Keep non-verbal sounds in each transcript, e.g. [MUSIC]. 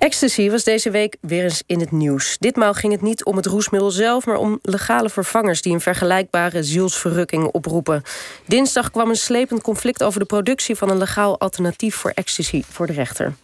Ecstasy was deze week weer eens in het nieuws. Ditmaal ging het niet om het roesmiddel zelf, maar om legale vervangers die een vergelijkbare zielsverrukking oproepen. Dinsdag kwam een slepend conflict over de productie van een legaal alternatief voor ecstasy voor de rechter.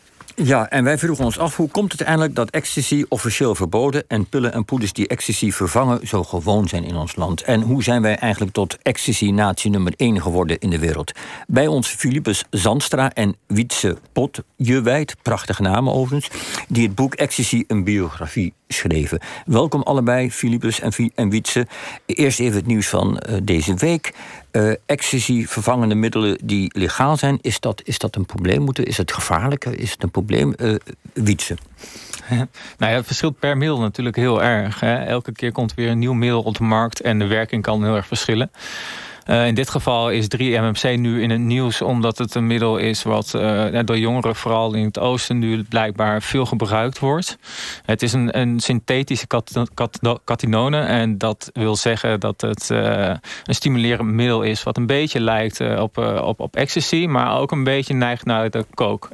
Ja, en wij vroegen ons af hoe komt het eigenlijk dat ecstasy officieel verboden en pillen en poeders die ecstasy vervangen zo gewoon zijn in ons land? En hoe zijn wij eigenlijk tot ecstasy-natie nummer 1 geworden in de wereld? Bij ons Philippus Zandstra en Wietse Potjewijd, prachtige namen overigens, die het boek Ecstasy een biografie schreven. Welkom allebei, Philippus en, en Wietse. Eerst even het nieuws van uh, deze week. Uh, vervangende middelen die legaal zijn, is dat, is dat een probleem? Moeten, is het gevaarlijk? Is het een probleem? Uh, Wietse. Nou ja, het verschilt per middel natuurlijk heel erg. Hè. Elke keer komt weer een nieuw middel op de markt en de werking kan heel erg verschillen. Uh, in dit geval is 3-MMC nu in het nieuws... omdat het een middel is wat uh, door jongeren... vooral in het oosten nu blijkbaar veel gebruikt wordt. Het is een, een synthetische catinone... en dat wil zeggen dat het uh, een stimulerend middel is... wat een beetje lijkt op, op, op ecstasy... maar ook een beetje neigt naar de coke.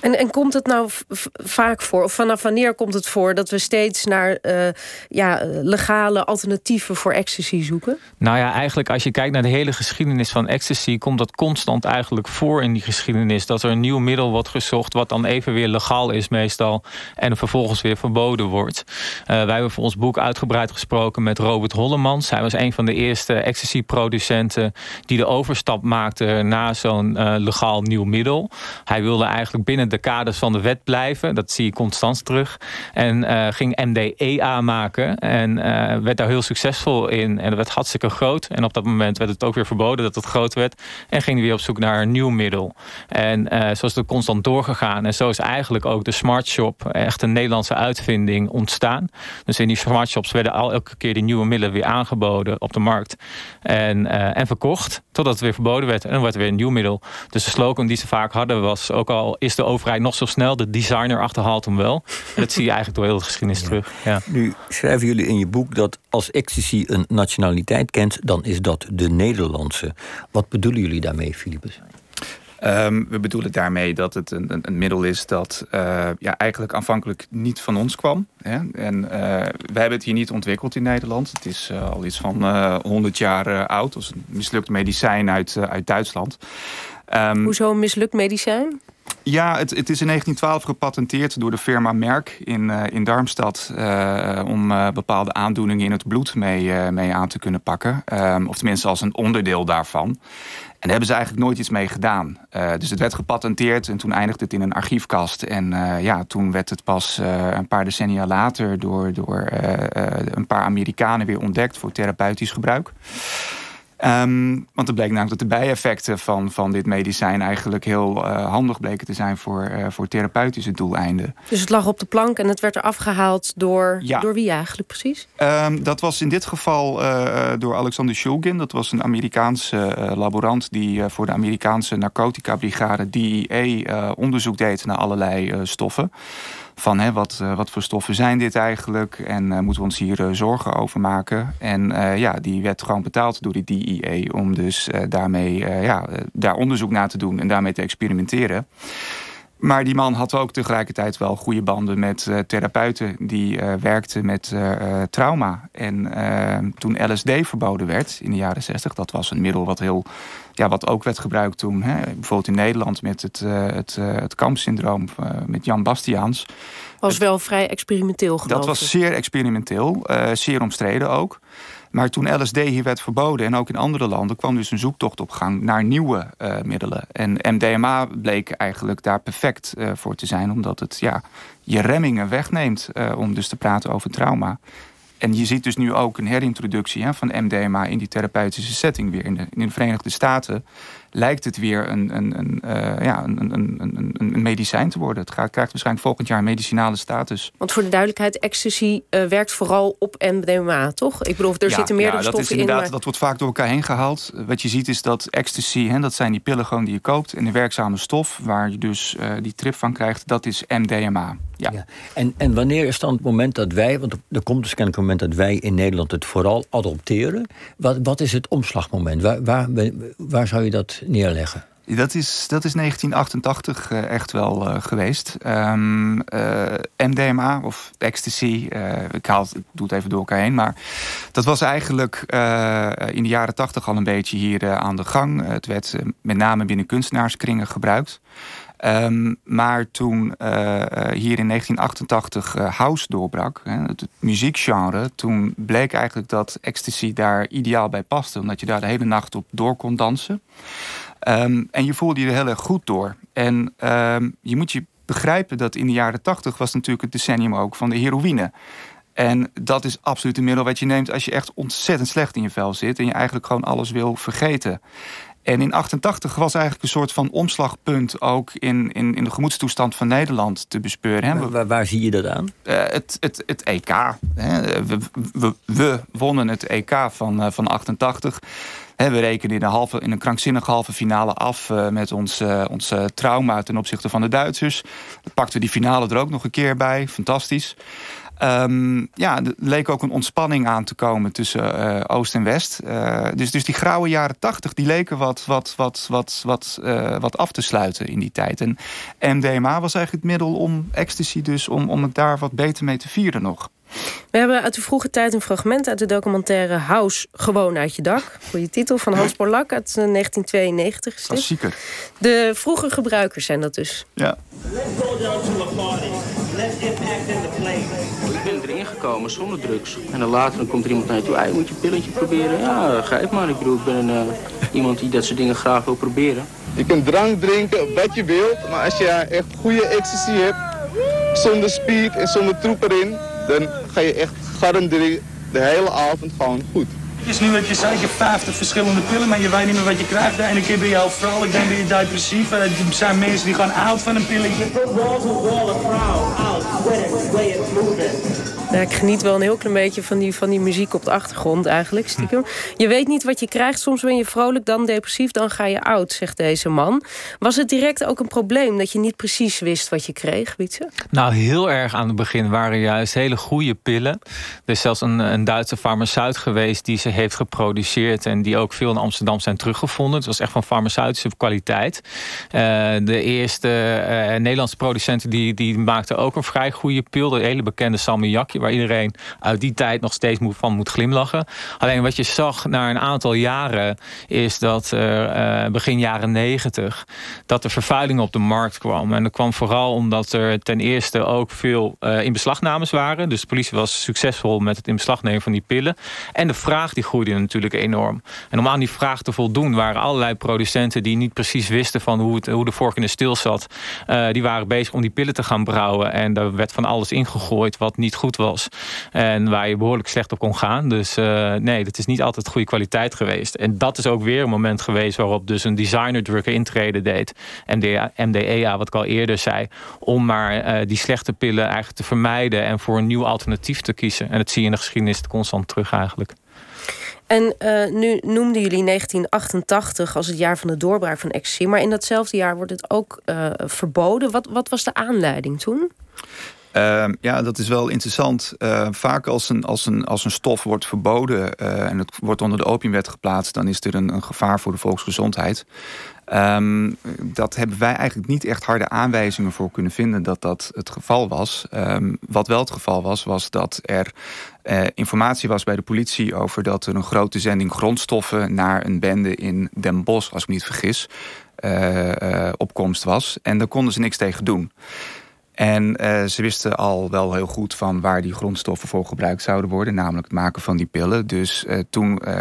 En, en komt het nou vaak voor, of vanaf wanneer komt het voor... dat we steeds naar uh, ja, legale alternatieven voor ecstasy zoeken? Nou ja, eigenlijk als je kijkt naar de hele geschiedenis van ecstasy... komt dat constant eigenlijk voor in die geschiedenis. Dat er een nieuw middel wordt gezocht... wat dan even weer legaal is meestal... en vervolgens weer verboden wordt. Uh, wij hebben voor ons boek uitgebreid gesproken met Robert Hollemans. Hij was een van de eerste ecstasy-producenten... die de overstap maakte naar zo'n uh, legaal nieuw middel. Hij wilde eigenlijk binnen de kaders van de wet blijven. Dat zie je constant terug. En uh, ging MDEA maken. En uh, werd daar heel succesvol in. En dat werd hartstikke groot. En op dat moment werd het ook weer verboden dat het groot werd. En ging weer op zoek naar een nieuw middel. En uh, zo is het constant doorgegaan. En zo is eigenlijk ook de Smart Shop echt een Nederlandse uitvinding ontstaan. Dus in die Smart Shops werden al elke keer die nieuwe middelen weer aangeboden op de markt. En, en verkocht. Totdat het weer verboden werd. En dan werd er weer een nieuw middel. Dus de slogan die ze vaak hadden was ook al is de overheid nog zo snel. De designer achterhaalt hem wel. dat zie je eigenlijk door heel de geschiedenis terug. Ja. Nu schrijven jullie in je boek dat als ecstasy een nationaliteit kent... dan is dat de Nederlandse. Wat bedoelen jullie daarmee, Philippus? Um, we bedoelen daarmee dat het een, een, een middel is dat uh, ja, eigenlijk aanvankelijk niet van ons kwam. Hè? En uh, wij hebben het hier niet ontwikkeld in Nederland. Het is uh, al iets van 100 jaar oud. Dat is een mislukt medicijn uit, uit Duitsland. Um, Hoezo een mislukt medicijn? Ja, het, het, is in 1912 gepatenteerd door de firma Merck in, uh, in Darmstad... Uh, om uh, bepaalde aandoeningen in het bloed mee, mee aan te kunnen pakken. Um, of tenminste als een onderdeel daarvan. En daar hebben ze eigenlijk nooit iets mee gedaan. dus het werd gepatenteerd en toen eindigde het in een archiefkast. En ja, toen werd het pas een paar decennia later... door, door een paar Amerikanen weer ontdekt voor therapeutisch gebruik. Um, want het bleek namelijk dat de bijeffecten van, van dit medicijn eigenlijk heel uh, handig bleken te zijn voor, uh, voor therapeutische doeleinden. Dus het lag op de plank en het werd er afgehaald door, ja. door wie eigenlijk precies? Um, dat was in dit geval uh, door Alexander Shulgin. Dat was een Amerikaanse laborant die voor de Amerikaanse narcotica brigade DEA onderzoek deed naar allerlei stoffen van hè, wat, uh, wat voor stoffen zijn dit eigenlijk en uh, moeten we ons hier uh, zorgen over maken. En ja, die werd gewoon betaald door de DEA om dus daarmee ja, daar onderzoek naar te doen en daarmee te experimenteren. Maar die man had ook tegelijkertijd wel goede banden met uh, therapeuten die uh, werkten met uh, trauma. En toen LSD verboden werd in de jaren 60, dat was een middel wat, heel, ja, wat ook werd gebruikt toen. Hè, bijvoorbeeld in Nederland met het, het, het kampsyndroom met Jan Bastiaans. Was wel vrij experimenteel geloof Dat was zeer experimenteel, zeer omstreden ook. Maar toen LSD hier werd verboden en ook in andere landen... kwam dus een zoektocht op gang naar nieuwe uh, middelen. En MDMA bleek eigenlijk daar perfect uh, voor te zijn... omdat het ja, je remmingen wegneemt uh, om dus te praten over trauma. En je ziet dus nu ook een herintroductie hè, van MDMA... in die therapeutische setting weer in de, in de Verenigde Staten lijkt het weer een, een, een, uh, ja, een, een, een, een, medicijn te worden. Het gaat, krijgt waarschijnlijk volgend jaar een medicinale status. Want voor de duidelijkheid, ecstasy uh, werkt vooral op MDMA, toch? Ik bedoel, er ja, zitten meerdere ja, dat stoffen is inderdaad, in. Dat wordt vaak door elkaar heen gehaald. Wat je ziet is dat ecstasy, hè, dat zijn die pillen gewoon die je koopt... en de werkzame stof waar je dus uh, die trip van krijgt, dat is MDMA. Ja. ja. En, en wanneer is dan het moment dat wij, want er komt dus kennelijk een moment dat wij in Nederland het vooral adopteren. Wat, wat is het omslagmoment? Waar, waar, waar zou je dat neerleggen? Dat is, dat is 1988 uh, echt wel uh, geweest. Um, uh, MDMA of ecstasy, ik, haal ik doe het even door elkaar heen. Maar dat was eigenlijk in de jaren 80 al een beetje hier aan de gang. het werd met name binnen kunstenaarskringen gebruikt. Um, maar toen hier in 1988 house doorbrak, hè, het, muziekgenre... toen bleek eigenlijk dat ecstasy daar ideaal bij paste. Omdat je daar de hele nacht op door kon dansen. Um, en je voelde je er heel erg goed door. En um, je moet je begrijpen dat in de jaren tachtig was natuurlijk het decennium ook van de heroïne. En dat is absoluut een middel wat je neemt als je echt ontzettend slecht in je vel zit en je eigenlijk gewoon alles wil vergeten. En in 88 was eigenlijk een soort van omslagpunt ook in, in, in de gemoedstoestand van Nederland te bespeuren. Hè. Waar, waar, zie je dat aan? Uh, het, het, het EK. Hè. We, we, we, wonnen het EK van, uh, van 88 we rekenen in een, halve, in een krankzinnige halve finale af uh, met ons, ons uh, trauma ten opzichte van de Duitsers. Dan pakten we die finale er ook nog een keer bij. Fantastisch. Um, ja, er leek ook een ontspanning aan te komen tussen Oost en West. dus, dus die grauwe jaren tachtig, die leken wat, wat, wat, wat, wat, wat af te sluiten in die tijd. En MDMA was eigenlijk het middel om ecstasy dus, om, om het daar wat beter mee te vieren nog. We hebben uit de vroege tijd een fragment uit de documentaire House Gewoon uit je dak. Goede titel van Hans Borlak uit 1992. Is Klassieker. De vroege gebruikers zijn dat dus. Ja. Ik ben erin gekomen zonder drugs. En dan later dan komt er iemand naar je toe. Hey, moet je pilletje proberen? Ja, geef maar. Ik bedoel, ik ben een, uh, iemand die dat soort dingen graag wil proberen. Je kunt drank drinken wat je wilt. Maar als je echt goede ecstasy hebt, zonder speed en zonder troep erin dan ga je echt garanderen de hele avond gewoon goed. Het is nu wat je zei, je hebt 50 verschillende pillen, maar je weet niet meer wat je krijgt. De ene keer ben je heel vrolijk, dan ben je depressief. Er zijn mensen die gaan oud van een pilletje. Ja, ik geniet wel een heel klein beetje van die, van die muziek op de achtergrond eigenlijk, stiekem. Je weet niet wat je krijgt. Soms ben je vrolijk, dan depressief, dan ga je oud, zegt deze man. Was het direct ook een probleem dat je niet precies wist wat je kreeg, Wietse? Nou, heel erg aan het begin waren juist hele goede pillen. Er is zelfs een, een Duitse farmaceut geweest die ze heeft geproduceerd... en die ook veel in Amsterdam zijn teruggevonden. Het was echt van farmaceutische kwaliteit. Uh, de eerste uh, Nederlandse producenten die, die maakten ook een vrij goede pil. De hele bekende salmiakje waar iedereen uit die tijd nog steeds van moet glimlachen. Alleen wat je zag na een aantal jaren is dat uh, begin jaren negentig dat er vervuiling op de markt kwam. En dat kwam vooral omdat er ten eerste ook veel uh, inbeslagnames waren. Dus de politie was succesvol met het inbeslagnemen van die pillen. En de vraag die groeide natuurlijk enorm. En om aan die vraag te voldoen waren allerlei producenten die niet precies wisten van hoe, het, hoe de vork in de stil zat. Die waren bezig om die pillen te gaan brouwen. En daar werd van alles ingegooid wat niet goed was. En waar je behoorlijk slecht op kon gaan. Dus uh, nee, dat is niet altijd goede kwaliteit geweest. En dat is ook weer een moment geweest waarop dus een designer drukker intreden deed. MDA, MDEA, wat ik al eerder zei. Om maar uh, die slechte pillen eigenlijk te vermijden. En voor een nieuw alternatief te kiezen. En dat zie je in de geschiedenis constant terug eigenlijk. En uh, nu noemden jullie 1988 als het jaar van de doorbraak van ecstasy. Maar in datzelfde jaar wordt het ook verboden. Wat, wat was de aanleiding toen? Uh, ja, dat is wel interessant. Uh, vaak als een, als, een, als een stof wordt verboden uh, en het wordt onder de opiumwet geplaatst, dan is er een, gevaar voor de volksgezondheid. Um, dat hebben wij eigenlijk niet echt harde aanwijzingen voor kunnen vinden dat dat het geval was. Wat wel het geval was, was dat er uh, informatie was bij de politie over dat er een grote zending grondstoffen naar een bende in Den Bosch, als ik me niet vergis, opkomst was. En daar konden ze niks tegen doen. En uh, ze wisten al wel heel goed van waar die grondstoffen voor gebruikt zouden worden. Namelijk het maken van die pillen. Dus uh, toen uh,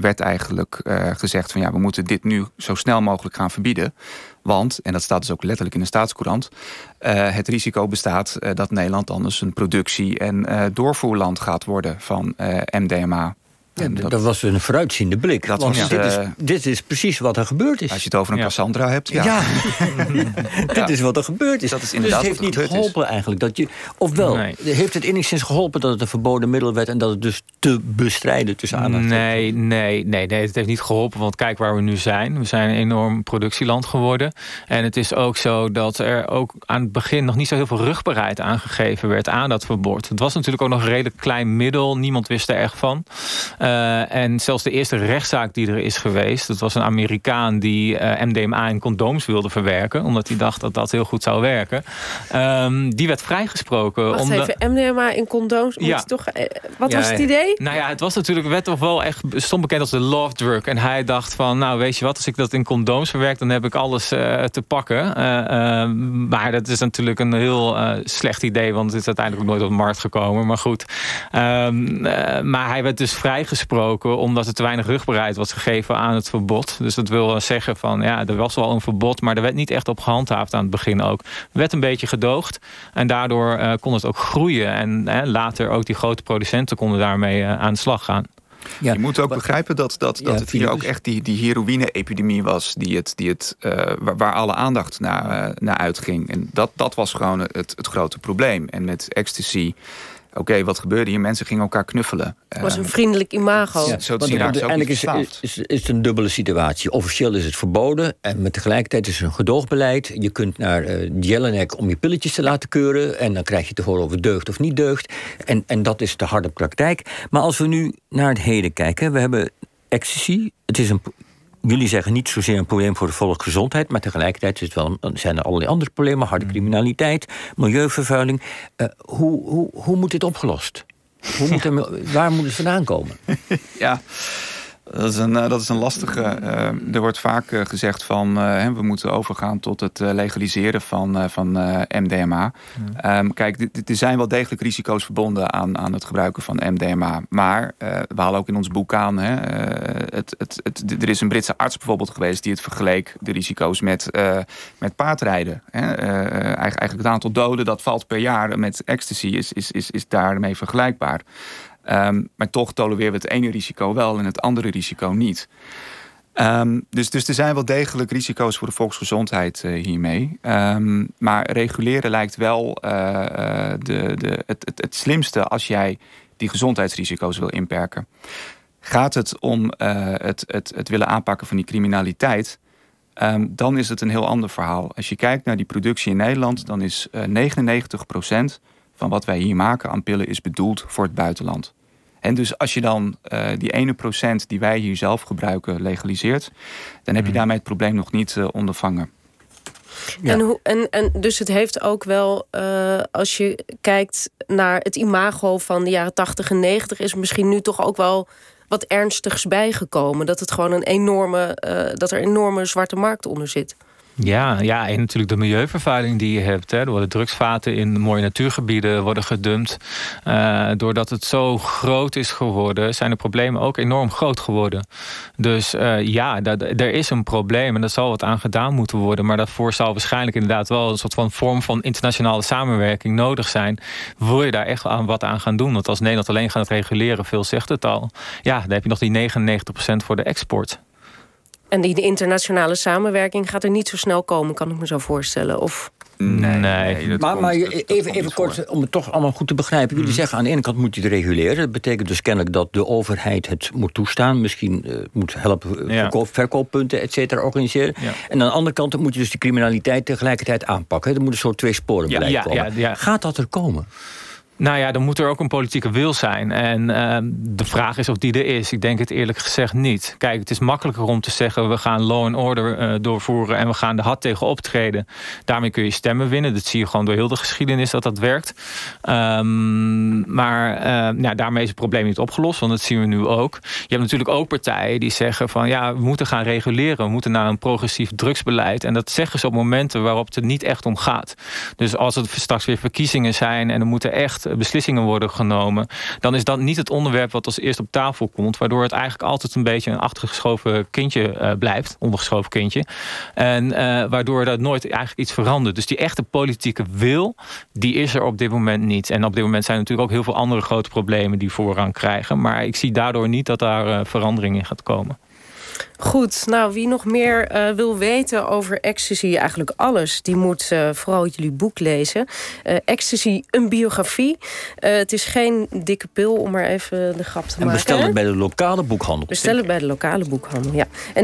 werd eigenlijk gezegd van ja, we moeten dit nu zo snel mogelijk gaan verbieden. Want, en dat staat dus ook letterlijk in de staatscourant... het risico bestaat dat Nederland anders een productie- en doorvoerland gaat worden van MDMA. Ja, dat, dat, was een vooruitziende blik. Dat was, dit, is, dit, is, precies wat er gebeurd is. Als je het over een ja. Cassandra hebt. Ja, ja. [LAUGHS] [LAUGHS] dit is wat er gebeurd is. Dat is inderdaad dus het heeft niet geholpen is. eigenlijk. Dat je, ofwel, nee. heeft het enigszins geholpen dat het een verboden middel werd... en dat het dus te bestrijden tussen aanhalingstekens? Nee, nee, nee, nee, het heeft niet geholpen. Want kijk waar we nu zijn. We zijn een enorm productieland geworden. En het is ook zo dat er ook aan het begin... nog niet zo heel veel rugbaarheid aangegeven werd aan dat verbod. Het was natuurlijk ook nog een redelijk klein middel. Niemand wist er echt van. En zelfs de eerste rechtszaak die er is geweest... dat was een Amerikaan die MDMA in condooms wilde verwerken... omdat hij dacht dat dat heel goed zou werken. Ehm, die werd vrijgesproken. Wacht omdat... even, MDMA in condooms? Ja. Toch, wat was het idee? Nou ja, het was natuurlijk werd toch wel echt stond bekend als de love drug. En hij dacht van, nou weet je wat, als ik dat in condooms verwerk... dan heb ik alles te pakken. maar dat is natuurlijk een heel slecht idee... want het is uiteindelijk ook nooit op de markt gekomen. Maar goed. Um, maar hij werd dus vrijgesproken omdat er te weinig rugbereid was gegeven aan het verbod. Dus dat wil zeggen van ja, er was wel een verbod, maar er werd niet echt op gehandhaafd aan het begin ook. Er werd een beetje gedoogd en daardoor uh, kon het ook groeien. En uh, later ook die grote producenten konden daarmee uh, aan de slag gaan. Ja. Je moet ook begrijpen dat, dat, dat het hier ook echt die, die heroïne-epidemie was... Die het, die het, uh, waar, waar, alle aandacht naar, uh, naar uitging. En dat, dat was gewoon het, het grote probleem. En met ecstasy oké, wat gebeurde hier? Mensen gingen elkaar knuffelen. Het was een vriendelijk imago. Ja, zo te zien uiteindelijk is, is, is, het een dubbele situatie. Officieel is het verboden en met tegelijkertijd is er een gedoogbeleid. Je kunt naar uh, Jelinek om je pilletjes te laten keuren... en dan krijg je te horen of het deugt of niet deugt. En, en dat is de harde praktijk. Maar als we nu naar het heden kijken... we hebben ecstasy, het is een jullie zeggen niet zozeer een probleem voor de volksgezondheid, maar tegelijkertijd is het wel, zijn er allerlei andere problemen, harde mm. criminaliteit, milieuvervuiling. Uh, hoe, hoe, hoe moet dit opgelost? Hoe moet er, [LAUGHS] waar moet het vandaan komen? ja. Dat is een, eh, dat is een lastige. Uh, er wordt vaak uh, gezegd van we moeten overgaan tot het legaliseren van, van MDMA. Ja. Um, kijk, er zijn wel degelijk risico's verbonden aan, aan het gebruiken van MDMA. Maar we halen ook in ons boek aan. Hè, het, het, het, er is een Britse arts bijvoorbeeld geweest die het vergeleek, de risico's met, met paardrijden. Hè. eigenlijk, eigenlijk het aantal doden dat valt per jaar met ecstasy is, is, is, is daarmee vergelijkbaar. Um, maar toch tolereren we het ene risico wel en het andere risico niet. Um, dus, dus er zijn wel degelijk risico's voor de volksgezondheid uh, hiermee. Um, maar reguleren lijkt wel uh, de, de, het, het, het, slimste als jij die gezondheidsrisico's wil inperken. Gaat het om het, het, het willen aanpakken van die criminaliteit, dan is het een heel ander verhaal. Als je kijkt naar die productie in Nederland, dan is 99 procent van wat wij hier maken aan pillen is bedoeld voor het buitenland. En dus als je dan uh, die ene procent die wij hier zelf gebruiken legaliseert, dan heb je mhm. daarmee het probleem nog niet uh, ondervangen. Ja. En, hoe, en, en dus het heeft ook wel, uh, als je kijkt naar het imago van de jaren 80 en 90, is misschien nu toch ook wel wat ernstigs bijgekomen. Dat het gewoon een enorme, dat er een enorme zwarte markt onder zit. Ja, ja, en natuurlijk de milieuvervuiling die je hebt. Hè. Er drugsvaten in mooie natuurgebieden worden gedumpt. Uh, doordat het zo groot is geworden, zijn de problemen ook enorm groot geworden. Dus uh, ja, er is een probleem en er zal wat aan gedaan moeten worden. Maar daarvoor zal waarschijnlijk inderdaad wel een soort van vorm van internationale samenwerking nodig zijn. Wil je daar echt aan wat aan gaan doen? Want als Nederland alleen gaat reguleren, veel zegt het al. Ja, dan heb je nog die 99% voor de export. En die de internationale samenwerking gaat er niet zo snel komen, kan ik me zo voorstellen. Of... Nee, nee. maar, maar even, even kort, om het toch allemaal goed te begrijpen. Jullie mhm. zeggen aan de ene kant moet je het reguleren. Dat betekent dus kennelijk dat de overheid het moet toestaan. Misschien uh, moet helpen ja. verkoop, verkooppunten, et cetera, organiseren. Ja. En aan de andere kant moet je dus de criminaliteit tegelijkertijd aanpakken. Er moet een soort twee sporen beleid ja, komen. Gaat dat er komen? Nou ja, dan moet er ook een politieke wil zijn. En uh, de vraag is of die er is. Ik denk het eerlijk gezegd niet. Kijk, het is makkelijker om te zeggen... we gaan law and order uh, doorvoeren en we gaan de had tegen optreden. Daarmee kun je stemmen winnen. Dat zie je gewoon door heel de geschiedenis dat dat werkt. Um, maar ja, daarmee is het probleem niet opgelost. Want dat zien we nu ook. Je hebt natuurlijk ook partijen die zeggen van... ja, we moeten gaan reguleren. We moeten naar een progressief drugsbeleid. En dat zeggen ze op momenten waarop het er niet echt om gaat. Dus als het straks weer verkiezingen zijn... en er moeten echt beslissingen worden genomen... dan is dat niet het onderwerp wat als eerst op tafel komt... waardoor het eigenlijk altijd een beetje een achtergeschoven kindje uh, blijft. Ondergeschoven kindje. En uh, waardoor dat nooit eigenlijk iets verandert. Dus die echte politieke wil, die is er op dit moment niet. En op dit moment zijn natuurlijk ook heel veel andere grote problemen... die voorrang krijgen. Maar ik zie daardoor niet dat daar uh, verandering in gaat komen. Goed, nou wie nog meer uh, wil weten over ecstasy, eigenlijk alles, die moet uh, vooral jullie boek lezen. Uh, ecstasy, een biografie. het is geen dikke pil, om maar even de grap te en maken. bestel het bij de lokale boekhandel. Bestel het bij de lokale boekhandel, ja. En